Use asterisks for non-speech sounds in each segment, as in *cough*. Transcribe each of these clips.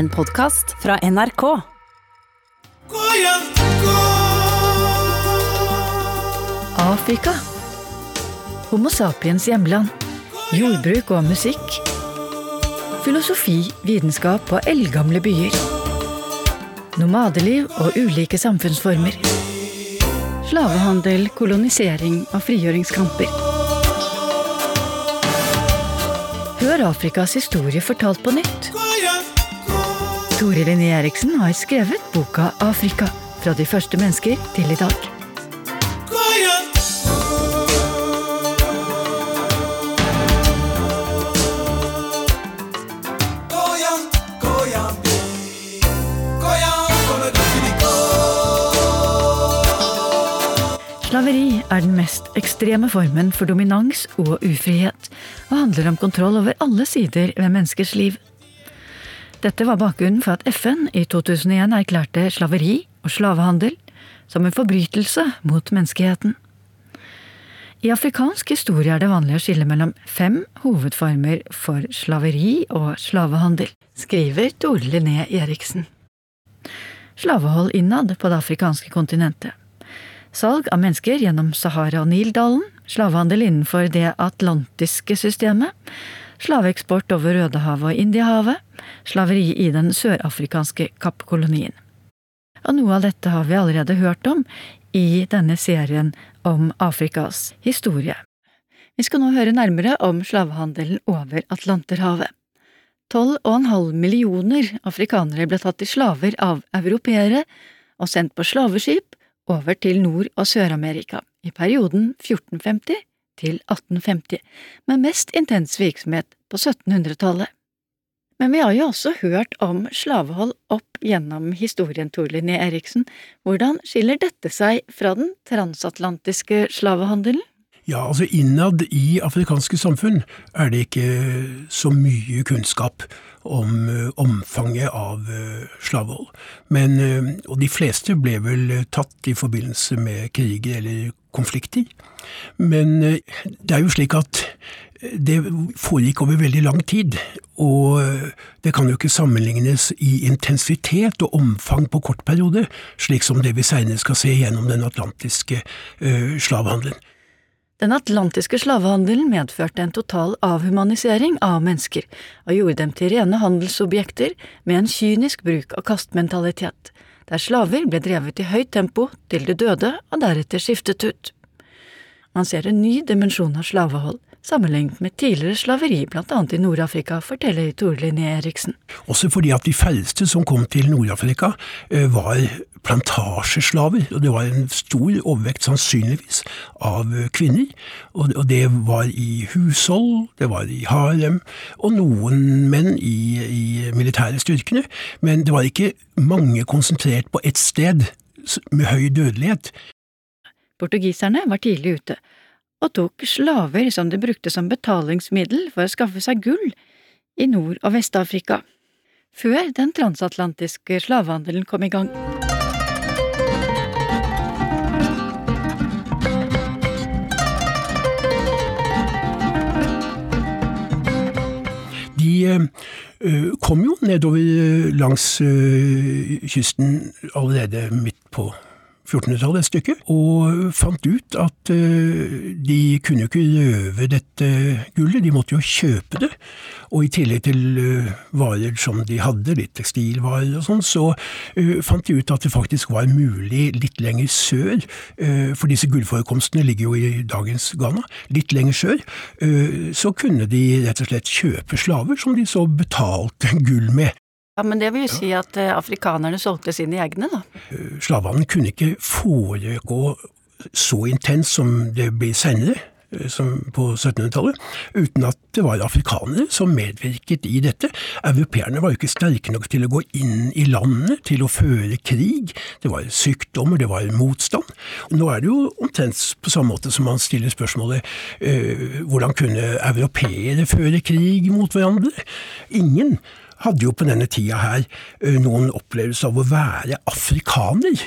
En podkast fra NRK. Afrika. Homo sapiens hjemland. Jordbruk og musikk. Filosofi, vitenskap og eldgamle byer. Nomadeliv og ulike samfunnsformer. Slavehandel, kolonisering og frigjøringskamper. Hør Afrikas historie fortalt på nytt. Tore Linné Eriksen har skrevet boka Afrika. Fra de første mennesker til i dag. Slaveri er den mest ekstreme formen for dominans og ufrihet, og handler om kontroll over alle sider ved menneskers liv. Dette var bakgrunnen for at FN i 2001 erklærte slaveri og slavehandel som en forbrytelse mot menneskeheten. I afrikansk historie er det vanlig å skille mellom fem hovedformer for slaveri og slavehandel, skriver Tore Linné Eriksen. Slavehold innad på det afrikanske kontinentet. Salg av mennesker gjennom Sahara- og Nildalen, slavehandel innenfor det atlantiske systemet, slaveeksport over Rødehavet og Indiahavet, slaveri i den sørafrikanske kappkolonien. Og noe av dette har vi allerede hørt om i denne serien om Afrikas historie. Vi skal nå høre nærmere om slavehandelen over Atlanterhavet. Tolv og en halv millioner afrikanere ble tatt til slaver av europeere og sendt på slaveskip over til Nord- og Sør-Amerika i perioden 1450 til 1850, med mest intens virksomhet på 1700-tallet. Men vi har jo også hørt om slavehold opp gjennom historien, Tor Linné Eriksen. Hvordan skiller dette seg fra den transatlantiske slavehandelen? Ja, altså Innad i afrikanske samfunn er det ikke så mye kunnskap om uh, omfanget av uh, slavehold. Men, uh, og de fleste ble vel tatt i forbindelse med kriger eller konflikter. Men det er jo slik at det foregikk over veldig lang tid, og det kan jo ikke sammenlignes i intensitet og omfang på kort periode, slik som det vi senere skal se gjennom den atlantiske slavehandelen. Den atlantiske slavehandelen medførte en total avhumanisering av mennesker, og gjorde dem til rene handelsobjekter med en kynisk bruk av kastmentalitet, der slaver ble drevet i høyt tempo til de døde og deretter skiftet ut. Man ser en ny dimensjon av slavehold, sammenlignet med tidligere slaveri, annet i Nord-Afrika, forteller Tore Linné Eriksen. Også fordi at de færreste som kom til Nord-Afrika var plantasjeslaver, og det var en stor overvekt sannsynligvis av kvinner. Og det var i hushold, det var i harem, og noen menn i, i militære styrkene, men det var ikke mange konsentrert på ett sted med høy dødelighet. Portugiserne var tidlig ute og tok slaver som de brukte som betalingsmiddel for å skaffe seg gull i Nord- og Vest-Afrika, før den transatlantiske slavehandelen kom i gang. De kom jo nedover langs kysten allerede midt på 1400-tallet et stykke, og fant ut at de kunne ikke røve dette gullet, de måtte jo kjøpe det. Og i tillegg til varer som de hadde, litt tekstilvarer og sånn, så fant de ut at det faktisk var mulig litt lenger sør, for disse gullforekomstene ligger jo i dagens Ghana, litt lenger sør, så kunne de rett og slett kjøpe slaver som de så betalte gull med. Ja, Men det vil jo si at afrikanerne solgte sine egne, da? Slavehandelen kunne ikke foregå så intens som det blir senere, som på 1700-tallet, uten at det var afrikanere som medvirket i dette. Europeerne var jo ikke sterke nok til å gå inn i landet, til å føre krig. Det var sykdommer, det var motstand. Nå er det jo omtrent på samme måte som man stiller spørsmålet øh, hvordan kunne europeere føre krig mot hverandre? Ingen hadde jo på denne tida her noen opplevelse av å være afrikaner.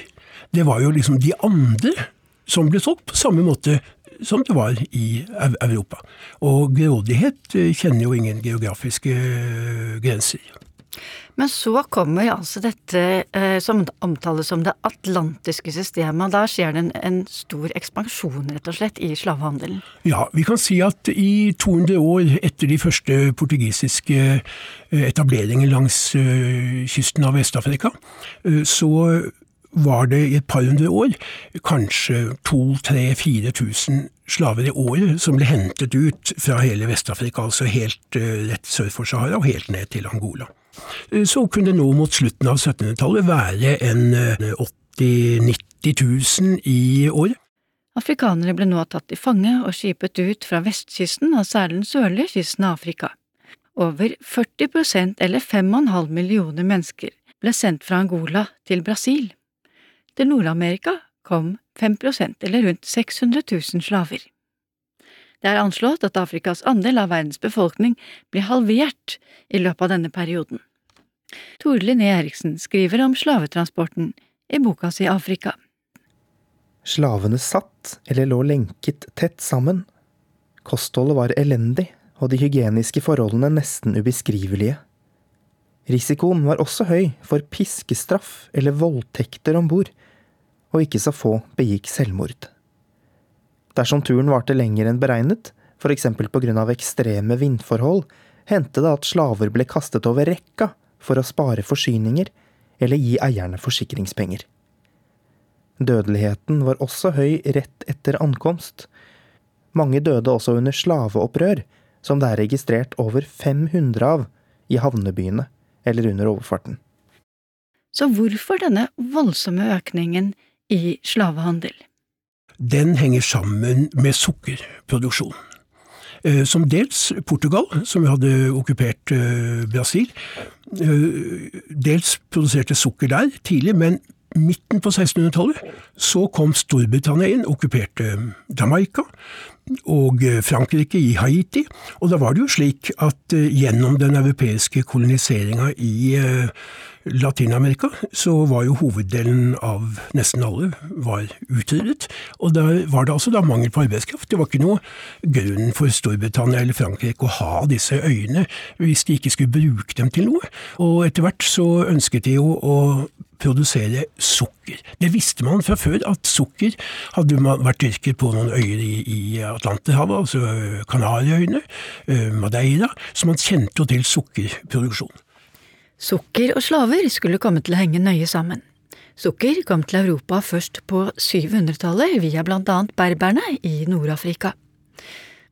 Det var jo liksom de andre som ble solgt, på samme måte som det var i Europa. Og grådighet kjenner jo ingen geografiske grenser. Men så kommer altså dette eh, som omtales som det atlantiske systemet, da skjer det en, en, stor ekspansjon, rett og slett, i slavehandelen? Ja, vi kan si at i 200 år etter de første portugisiske eh, etableringer langs uh, kysten av Vest-Afrika, så var det i et par hundre år kanskje 2000-4000 slaver i året som ble hentet ut fra hele Vest-Afrika, altså helt rett sør for Sahara og helt ned til Angola. Så kunne det nå mot slutten av 1700-tallet være en 80 90 000 i året. Afrikanere ble nå tatt til fange og skipet ut fra vestkysten og særlig den sørlige kysten av Afrika. Over 40 prosent, eller 5,5 millioner mennesker ble sendt fra Angola til Brasil. Til Nord-Amerika kom 5 prosent, eller rundt 600 000 slaver. Det er anslått at Afrikas andel av verdens befolkning blir halvert i løpet av denne perioden. Tore Linné Eriksen skriver om slavetransporten i boka si Afrika. Slavene satt eller lå lenket tett sammen. Kostholdet var elendig, og de hygieniske forholdene nesten ubeskrivelige. Risikoen var også høy for piskestraff eller voldtekter om bord, og ikke så få begikk selvmord. Dersom turen varte lenger enn beregnet, f.eks. pga. ekstreme vindforhold, hendte det at slaver ble kastet over rekka for å spare forsyninger eller gi eierne forsikringspenger. Dødeligheten var også høy rett etter ankomst. Mange døde også under slaveopprør, som det er registrert over 500 av i havnebyene eller under overfarten. Så hvorfor denne voldsomme økningen i slavehandel? Den henger sammen med sukkerproduksjon. Eh, som dels Portugal, som hadde okkupert eh, Brasil, eh, dels produserte sukker der tidlig, men midten på 1600-tallet så kom Storbritannia inn, okkuperte Jamaica og Frankrike i Haiti. Og da var det jo slik at gjennom den europeiske koloniseringa i Latin-Amerika så var jo hoveddelen av nesten alle var utryddet. Og da var det altså da mangel på arbeidskraft. Det var ikke noe grunn for Storbritannia eller Frankrike å ha disse øyene hvis de ikke skulle bruke dem til noe. Og etter hvert så ønsket de jo å produsere sukker. Det visste man fra før, at sukker hadde vært dyrket på noen øyer i, Atlanterhavet, altså Kanariøyene, eh, Madeira, så man kjente jo til sukkerproduksjon. Sukker og slaver skulle komme til å henge nøye sammen. Sukker kom til Europa først på 700-tallet via blant annet berberne i Nord-Afrika.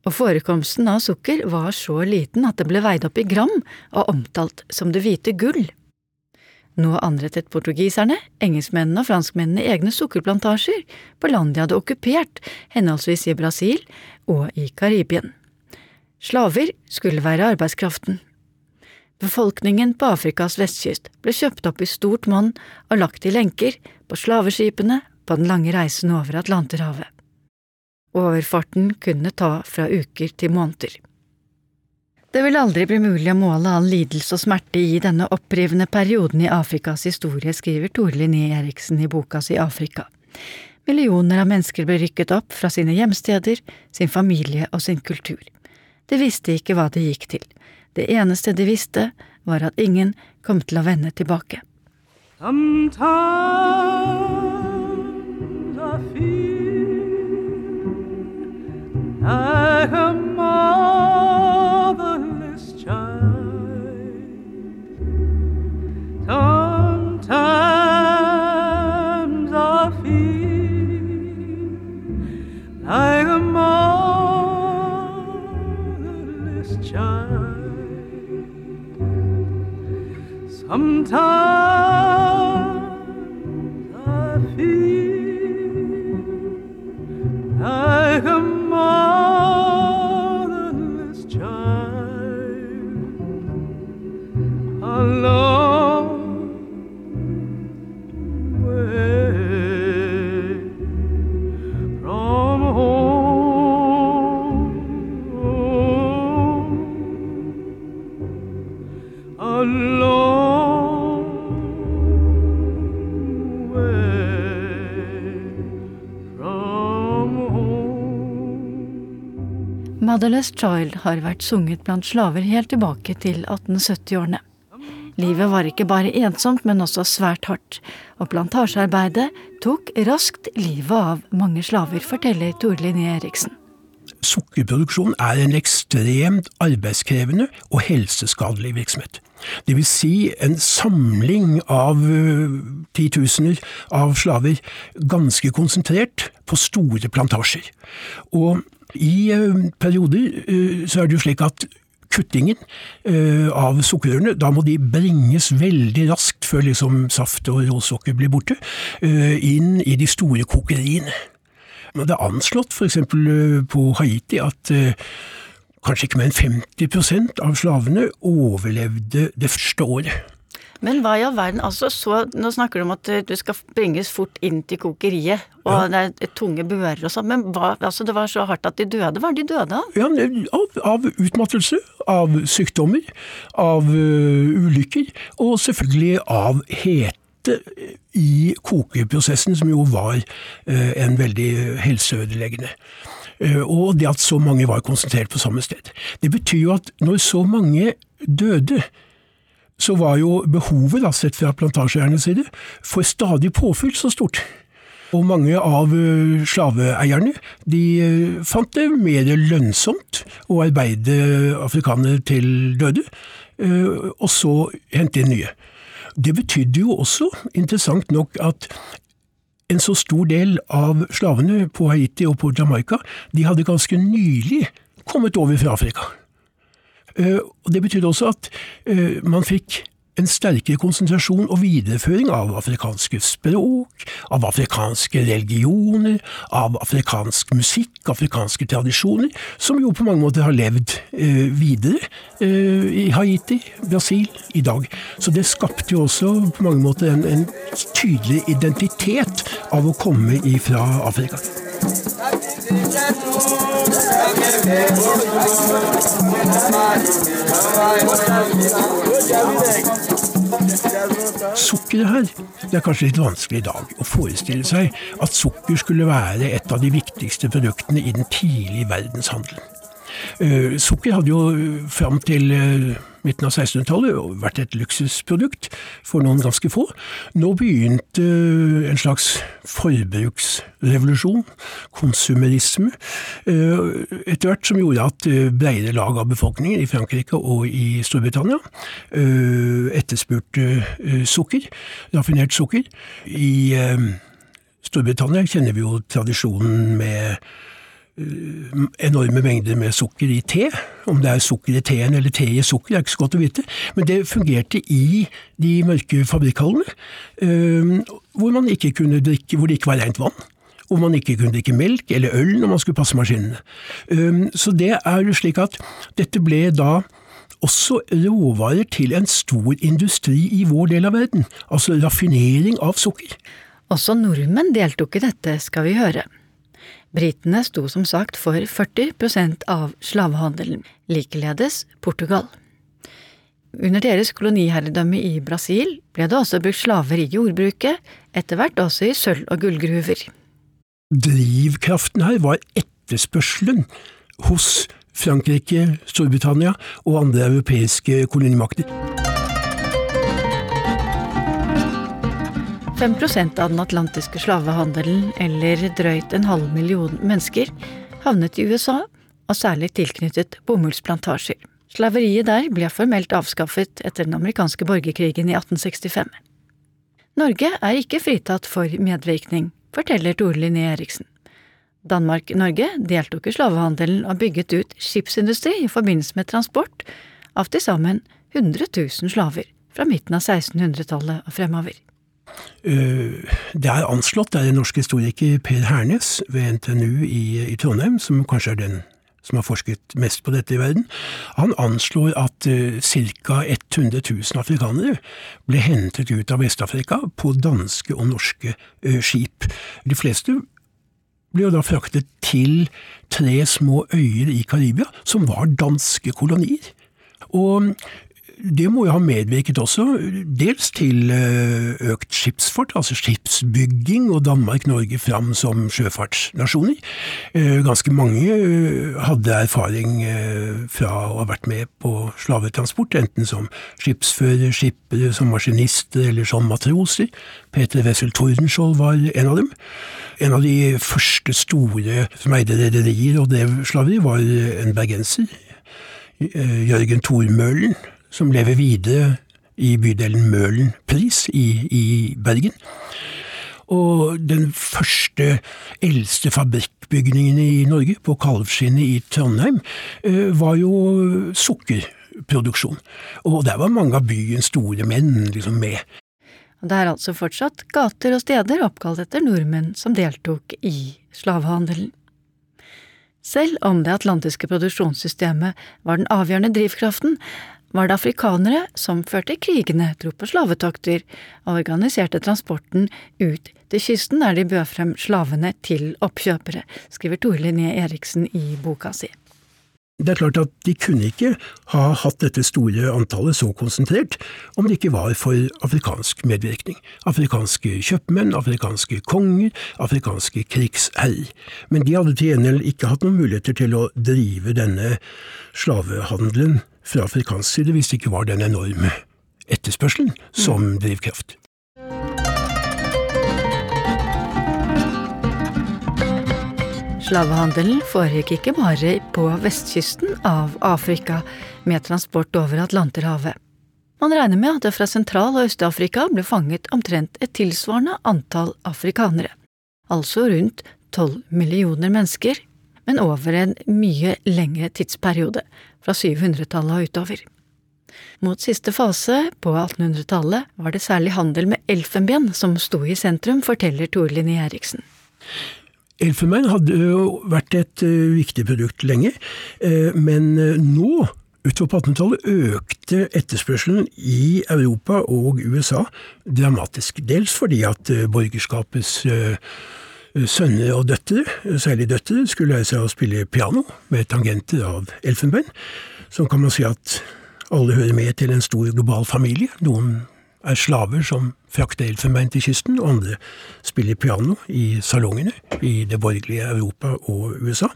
Og forekomsten av sukker var så liten at det ble veid opp i gram og omtalt som det hvite gull. Nå anrettet portugiserne, engelskmennene og franskmennene egne sukkerplantasjer på land de hadde okkupert, henholdsvis i Brasil og i Karibien. Slaver skulle være arbeidskraften. Befolkningen på Afrikas vestkyst ble kjøpt opp i stort monn og lagt i lenker på slaveskipene på den lange reisen over Atlanterhavet. Overfarten kunne ta fra uker til måneder. Det vil aldri bli mulig å måle all lidelse og smerte i denne opprivende perioden i Afrikas historie, skriver Tore Linné Eriksen i boka si Afrika. Millioner av mennesker ble rykket opp fra sine hjemsteder, sin familie og sin kultur. De visste ikke hva det gikk til. Det eneste de visste, var at ingen kom til å vende tilbake. Sometimes I feel like a Sometimes Motherless Child har vært sunget blant slaver helt tilbake til 1870-årene. Livet var ikke bare ensomt, men også svært hardt, og plantasjearbeidet tok raskt livet av mange slaver, forteller Tore Linné Eriksen. Sukkerproduksjon er en ekstremt arbeidskrevende og helseskadelig virksomhet. Det vil si en samling av uh, titusener av slaver, ganske konsentrert på store plantasjer. Og i uh, perioder uh, så er det jo slik at kuttingen uh, av sukkerrørene, da må de bringes veldig raskt før liksom saft og råsukker blir borte, inn i de store kokeriene. Men det er anslått f.eks. På Haiti at kanskje ikke mer enn 50% av slavene overlevde det første året. Men hva i all verden, altså så, Nå snakker du om at du skal bringes fort inn til kokeriet, og ja. det er tunge bører og sånn, men hva, altså det var så hardt at de døde? Hva er de døde av? Ja, av, av utmattelse, av sykdommer, av uh, ulykker, og selvfølgelig av hete i kokeprosessen, som jo var uh, en veldig helseødeleggende. Uh, og det at så mange var konsentrert på samme sted. Det betyr jo at når så mange døde, så var jo behovet, da, sett fra plantasjeeiernes side, for stadig påfyll så stort. Og mange av eh, slaveeierne de eh, fant det mer lønnsomt å arbeide afrikanere til døde, eh, og så hente inn nye. Det betydde jo også, interessant nok, at en så stor del av slavene på Haiti og på Jamaica, de hadde ganske nylig kommet over fra Afrika. Eh, og Det betydde også at eh, man fikk en sterkere konsentrasjon og videreføring av afrikanske språk, av afrikanske religioner, av afrikansk musikk, afrikanske tradisjoner, som jo på mange måter har levd eh, videre i Haiti, Brasil, i dag. Så det skapte jo også på mange måter en, en tydelig identitet av å komme ifra Afrika. Sukkeret her, det er kanskje litt vanskelig i dag å forestille seg at sukker skulle være et av de viktigste produktene i den tidlige verdenshandelen. Uh, sukker hadde jo fram til uh, midten av 1600-tallet vært et luksusprodukt for noen ganske få. Nå begynte eh, en slags forbruksrevolusjon, konsumerisme, eh, etter hvert som gjorde at eh, bredere lag av befolkningen i Frankrike og i Storbritannia etterspurte sukker, raffinert sukker. I Storbritannia kjenner vi jo tradisjonen med Eh, enorme mengder med sukker i te. Om det er sukker i teen eller te i sukker, er ikke så godt å vite. Men det fungerte i de mørke fabrikkhallene, eh, hvor man ikke kunne drikke, hvor det ikke var rent vann. Hvor man ikke kunne drikke melk eller øl når man skulle passe maskinene. Eh, så det er slik at dette ble da også råvarer til en stor industri i vår del av verden, altså raffinering av sukker. Også nordmenn deltok i dette, skal vi høre. Britene sto som sagt for 40 prosent av slavehandelen, likeledes Portugal. Under deres koloniherredømme i Brasil ble det også brukt slaver i jordbruket, etter hvert også i sølv- og gullgruver. Drivkraften her var etterspørselen hos Frankrike, Storbritannia og andre europeiske kolonimakter. 5% av den atlantiske slavehandelen, eller drøyt en halv million mennesker, havnet i USA, og særlig tilknyttet bomullsplantasjer. Slaveriet der ble formelt avskaffet etter den amerikanske borgerkrigen i 1865. Norge er ikke fritatt for medvirkning, forteller Tore Linné Eriksen. Danmark-Norge deltok i slavehandelen og bygget ut skipsindustri i forbindelse med transport av til sammen 100 000 slaver fra midten av 1600-tallet og fremover. Eh, det er anslått, det er en norsk historiker Per Hernes ved NTNU i, i, Trondheim, som kanskje er den som har forsket mest på dette i verden. Han anslår at uh, ca. 100 000 afrikanere ble hentet ut av Vest-Afrika på danske og norske uh, skip. De fleste ble jo da fraktet til tre små øyer i Karibia, som var danske kolonier. Og det må jo ha medvirket også, dels til eh, økt skipsfart, altså skipsbygging, og Danmark-Norge fram som sjøfartsnasjoner. Eh, ganske mange eh, hadde erfaring fra å ha vært med på slavetransport, enten som skipsfører, skippere, som maskinister eller som matroser. Peter Wessel Tordenskjold var en av dem. En av de første store som eide rederier og drev slaveri, var en bergenser. Jørgen Thormølen, som lever videre i bydelen Møhlenpris i, i Bergen. Og den første, eldste fabrikkbygningen i Norge, på Kalvskinnet i Trondheim, eh, var jo sukkerproduksjon. Og der var mange av byens store menn liksom med. Det er altså fortsatt gater og steder oppkalt etter nordmenn som deltok i slavehandelen. Selv om det atlantiske produksjonssystemet var den avgjørende drivkraften, var det afrikanere som førte krigene, dro på slavetokter og organiserte transporten ut til kysten der de bød frem slavene til oppkjøpere, skriver Tore Linné Eriksen i boka si. Det er klart at de kunne ikke ha hatt dette store antallet så konsentrert om det ikke var for afrikansk medvirkning. Afrikanske kjøpmenn, afrikanske konger, afrikanske krigsherrer. Men de hadde til gjengjeld ikke hatt noen muligheter til å drive denne slavehandelen fra afrikansk side hvis det ikke var den enorme etterspørselen som drivkraft. Slavehandelen foregikk ikke bare på vestkysten av Afrika med transport over Atlanterhavet. Man regner med at det fra Sentral- og Øst-Afrika ble fanget omtrent et tilsvarende antall afrikanere, altså rundt tolv millioner mennesker, men over en mye lengre tidsperiode, fra 700-tallet og utover. Mot siste fase, på 1800-tallet, var det særlig handel med elfenben som sto i sentrum, forteller Tor Linné Eriksen. Elfenbein hadde jo vært et uh, viktig produkt lenge, uh, men uh, nå, utover på 1800-tallet, økte etterspørselen i Europa og USA dramatisk. Dels fordi at borgerskapets sønner og døtre, særlig døtre, skulle lære seg å spille piano med tangenter av elfenbein. Så kan man si at alle hører med til en stor global familie. Noen er slaver som frakter elfenbein til kysten, og andre spiller piano i salongene i det borgerlige Europa og USA.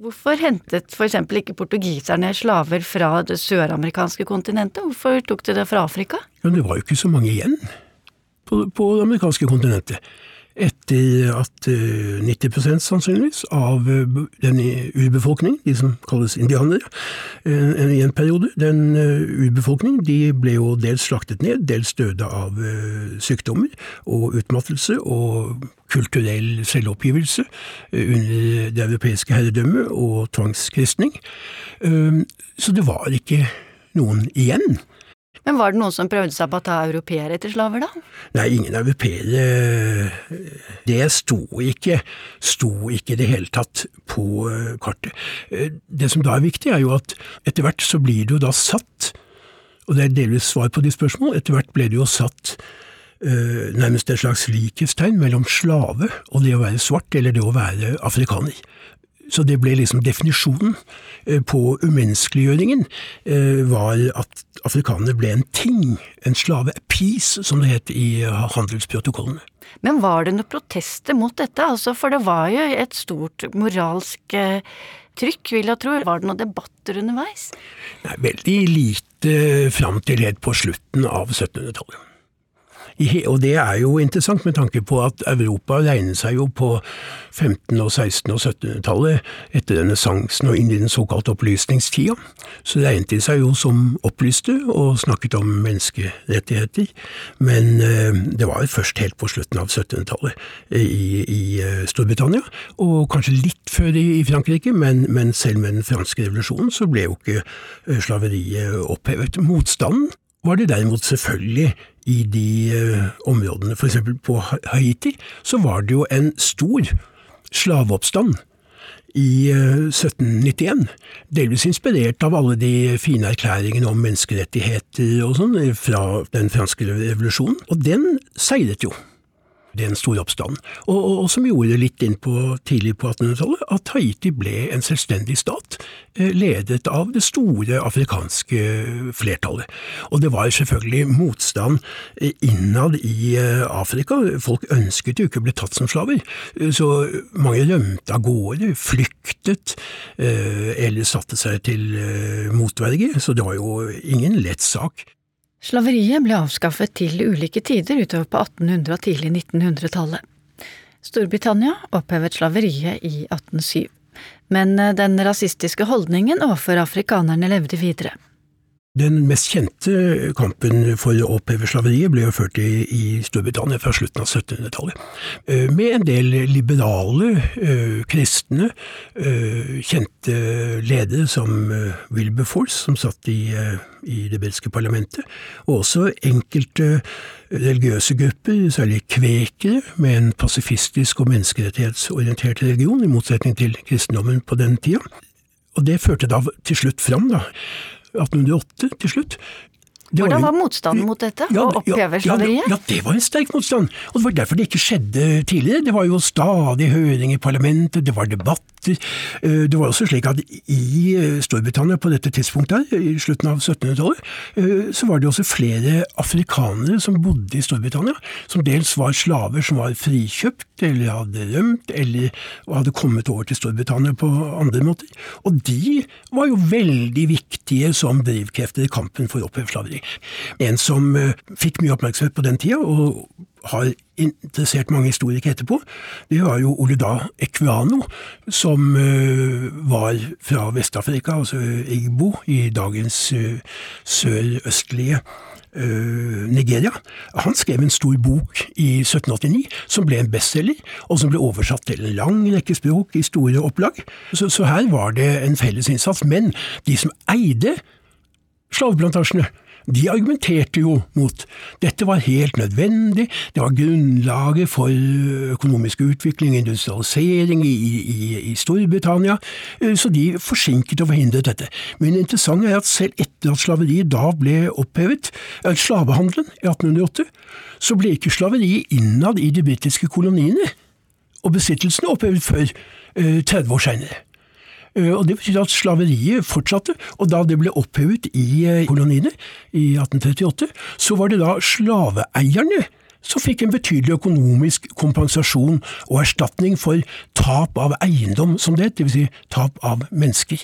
Hvorfor hentet eksempel ikke portugiserne slaver fra det søramerikanske kontinentet, hvorfor tok de det fra Afrika? Ja, det var jo ikke så mange igjen på, på det amerikanske kontinentet etter at 90 eh, sannsynligvis av eh, den urbefolkning, de som kalles indianere, eh, i en periode, den urbefolkning, de ble jo dels slaktet ned, dels døde av sykdommer og utmattelse og kulturell selvoppgivelse under det europeiske herredømmet og tvangskristning. Så det var ikke noen igjen. Men var det noen som prøvde seg på å ta europeere etter slaver, da? Nei, ingen europeere. Det sto ikke, sto ikke i det hele tatt på eh, kartet. Eh, det som da er viktig, er jo at etter hvert så blir det jo da satt, og det er delvis svar på de spørsmål, etter hvert ble det jo satt Uh, nærmest et slags likhetstegn mellom slave og det å være svart, eller det å være afrikaner. Så det ble liksom definisjonen eh, på umenneskeliggjøringen, eh, var at afrikanerne ble en ting, en slave, a piece, som det het i handelsprotokollene. Men var det noen protester mot dette, altså, for det var jo et stort moralsk eh, trykk, vil jeg tro. Var det noen debatter underveis? Nei, veldig lite fram til helt på slutten av 1700-tallet. Og det er jo interessant med tanke på at Europa regnet seg jo på 15-, og 16- og 1700-tallet, etter renessansen og inn i den såkalte opplysningstida, så regnet de seg jo som opplyste og snakket om menneskerettigheter. Men eh, det var jo først helt på slutten av 1700-tallet i, i, eh, Storbritannia, og kanskje litt før i, i Frankrike, men, men, selv med den franske revolusjonen så ble jo ikke eh, slaveriet opphevet. Motstanden var det derimot selvfølgelig i de uh, områdene, f.eks. på Haiti, så var det jo en stor slaveoppstand i uh, 1791, delvis inspirert av alle de fine erklæringene om menneskerettigheter og sånn fra den franske revolusjonen, og den seiret jo. Den stor oppstand, og, og, og, som gjorde litt inn på tidlig på 1800-tallet at Haiti ble en selvstendig stat, eh, ledet av det store afrikanske flertallet. Og det var selvfølgelig motstand eh, innad i eh, Afrika, folk ønsket jo ikke å bli tatt som slaver, så mange rømte av gårde, flyktet, eller satte seg til motverge, så det var jo ingen lett sak. Slaveriet ble avskaffet til ulike tider utover på 1800- og tidlig 1900-tallet. Storbritannia opphevet slaveriet i 1807, men eh, den rasistiske holdningen overfor afrikanerne levde videre. Den mest kjente kampen for å oppheve slaveriet ble jo ført i, i Storbritannia fra slutten av 1700-tallet, eh, med en del liberale, øh, kristne, øh, kjente ledere som Wilberforce, som satt i, i det britiske parlamentet, og også enkelte religiøse grupper, særlig kvekere, med en pasifistisk og menneskerettighetsorientert religion, i motsetning til kristendommen på den tida. Og det førte da til slutt fram da, 1808 til slutt. Hvordan var motstanden mot dette, ja, å oppheve slaveriet? Ja, ja, det var en sterk motstand, og det var derfor det ikke skjedde tidligere. Det var jo stadig høring i parlamentet, det var debatter. Eh, det var også slik at i eh, Storbritannia på dette tidspunktet, i slutten av 1700-tallet, eh, så var det også flere afrikanere som bodde i Storbritannia, som dels var slaver som var frikjøpt, eller hadde rømt, eller hadde kommet over til Storbritannia på andre måter. Og de var jo veldig viktige som drivkrefter i kampen for å oppheve slaveri. En som fikk mye oppmerksomhet på den tida, og har interessert mange historikere etterpå, det var jo Oleda Equiano, som uh, var fra Vest-Afrika, altså Igbo, i dagens uh, sørøstlige uh, Nigeria. Han skrev en stor bok i 1789 som ble en bestselger, og som ble oversatt til en lang rekke språk i store opplag. Så, så her var det en felles innsats. Men de som eide slaveplantasjene, de argumenterte jo mot dette var helt nødvendig, det var grunnlaget for økonomisk utvikling industrialisering i, i, i, Storbritannia, eh, så de forsinket og forhindret dette. Men det interessante er at selv etter at slaveriet da ble opphevet, eh, slavehandelen i 1808, så ble ikke slaveriet innad i de britiske koloniene og besittelsene opphevet før 30 eh, år seinere. Eh, og Det betyr at slaveriet fortsatte, og da det ble opphevet i eh, koloniene i 1838, så var det da slaveeierne som fikk en betydelig økonomisk kompensasjon og erstatning for tap av eiendom, som det het, dvs. Si tap av mennesker,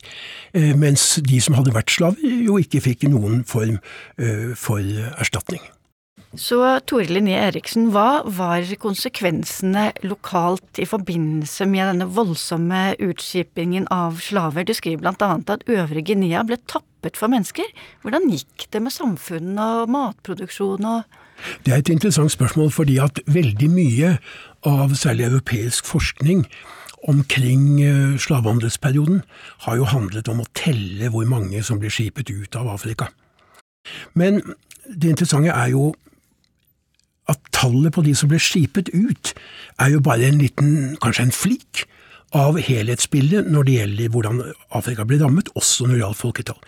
eh, mens de som hadde vært slaver, jo ikke fikk noen form for erstatning. Så Tore Linné Eriksen, hva var konsekvensene lokalt i forbindelse med denne voldsomme utskipingen av slaver? Du skriver annet at Øvre Guinea ble tappet for mennesker. Hvordan gikk det med samfunnet og matproduksjon og Det er et interessant spørsmål, fordi at veldig mye av særlig europeisk forskning omkring eh, slavehandelsperioden har jo handlet om å telle hvor mange som blir skipet ut av Afrika. Men det interessante er jo at tallet på de som ble skipet ut, er jo bare en liten, kanskje en flik, av helhetsbildet når det gjelder hvordan Afrika ble rammet, også når det gjaldt folketall.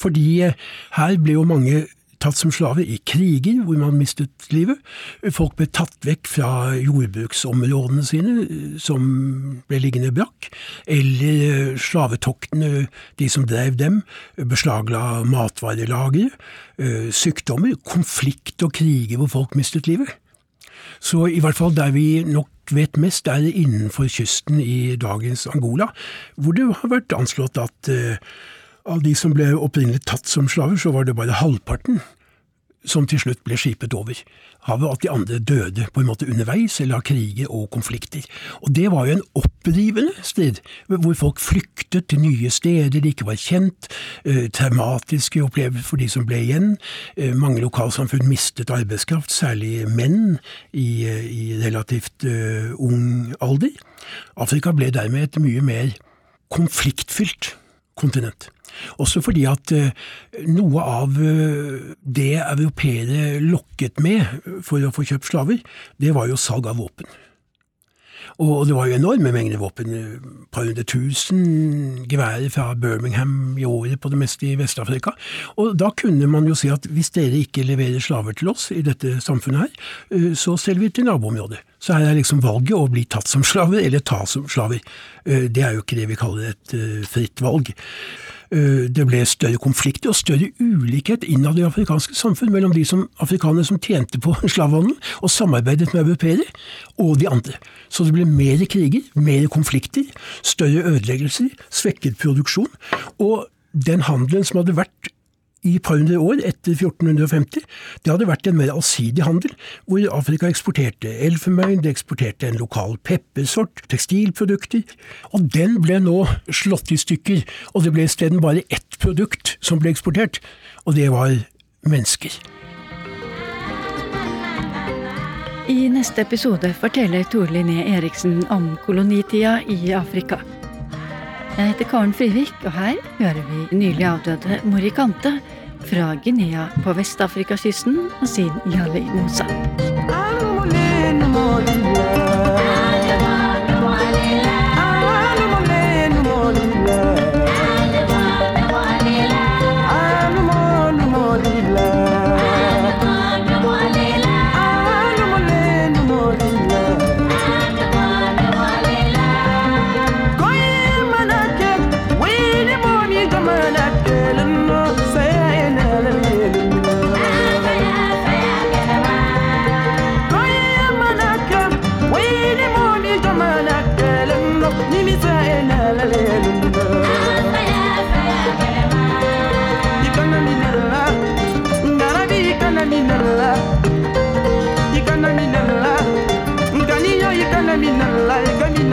Fordi eh, her ble jo mange tatt som slaver i kriger hvor man mistet livet. Folk ble tatt vekk fra jordbruksområdene sine, som ble liggende brakk. Eller slavetoktene, de som drev dem, beslagla matvarelagre. Eh, sykdommer, konflikt og kriger hvor folk mistet livet. Så i hvert fall der vi nok vet mest, er innenfor kysten i dagens Angola, hvor det har vært anslått at av de som ble opprinnelig tatt som slaver, så var det bare halvparten som til slutt ble skipet over havet, at de andre døde på en måte underveis, eller av kriger og konflikter. Og det var jo en opprivende strid, hvor folk flyktet til nye steder de ikke var kjent, eh, traumatiske opplevelser for de som ble igjen. Eh, mange lokalsamfunn mistet arbeidskraft, særlig menn, i, eh, i relativt eh, ung alder. Afrika ble dermed et mye mer konfliktfylt kontinent. Også fordi at eh, noe av eh, det europeere lokket med for å få kjøpt slaver, det var jo salg av våpen. Og det var jo enorme mengder våpen. Et par hundre tusen geværer fra Birmingham i året på det meste i Vest-Afrika. Og da kunne man jo si at hvis dere ikke leverer slaver til oss i dette samfunnet her, eh, så selger vi til naboområdet. Så her er liksom valget å bli tatt som slaver eller ta som slaver. Eh, det er jo ikke det vi kaller et eh, fritt valg. Eh, det ble større konflikter og større ulikhet innad i afrikanske samfunn mellom de som, afrikanere som tjente på *laughs* slavehandelen og samarbeidet med europeere, og de andre. Så det ble mer kriger, mer konflikter, større ødeleggelser, svekket produksjon. Og den handelen som hadde vært i et par hundre år etter 1450. Det hadde vært en mer allsidig handel, hvor Afrika eksporterte elfenbein, det eksporterte en lokal peppersort, tekstilprodukter. Og den ble nå slått i stykker, og det ble isteden bare ett produkt som ble eksportert, og det var mennesker. I neste episode forteller Tor Linné Eriksen om kolonitida i Afrika. Jeg heter Karen Frivik, og her hører vi nylig avdøde Morikante fra Guinea på Vest-Afrikakysten og sin Yali Mosa. I'm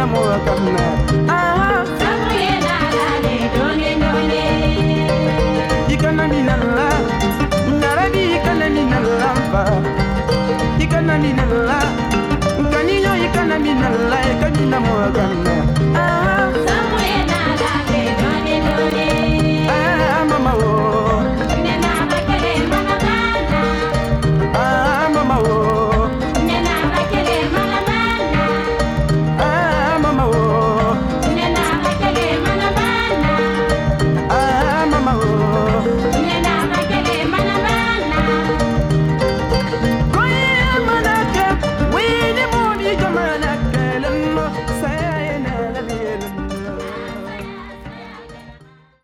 I'm that.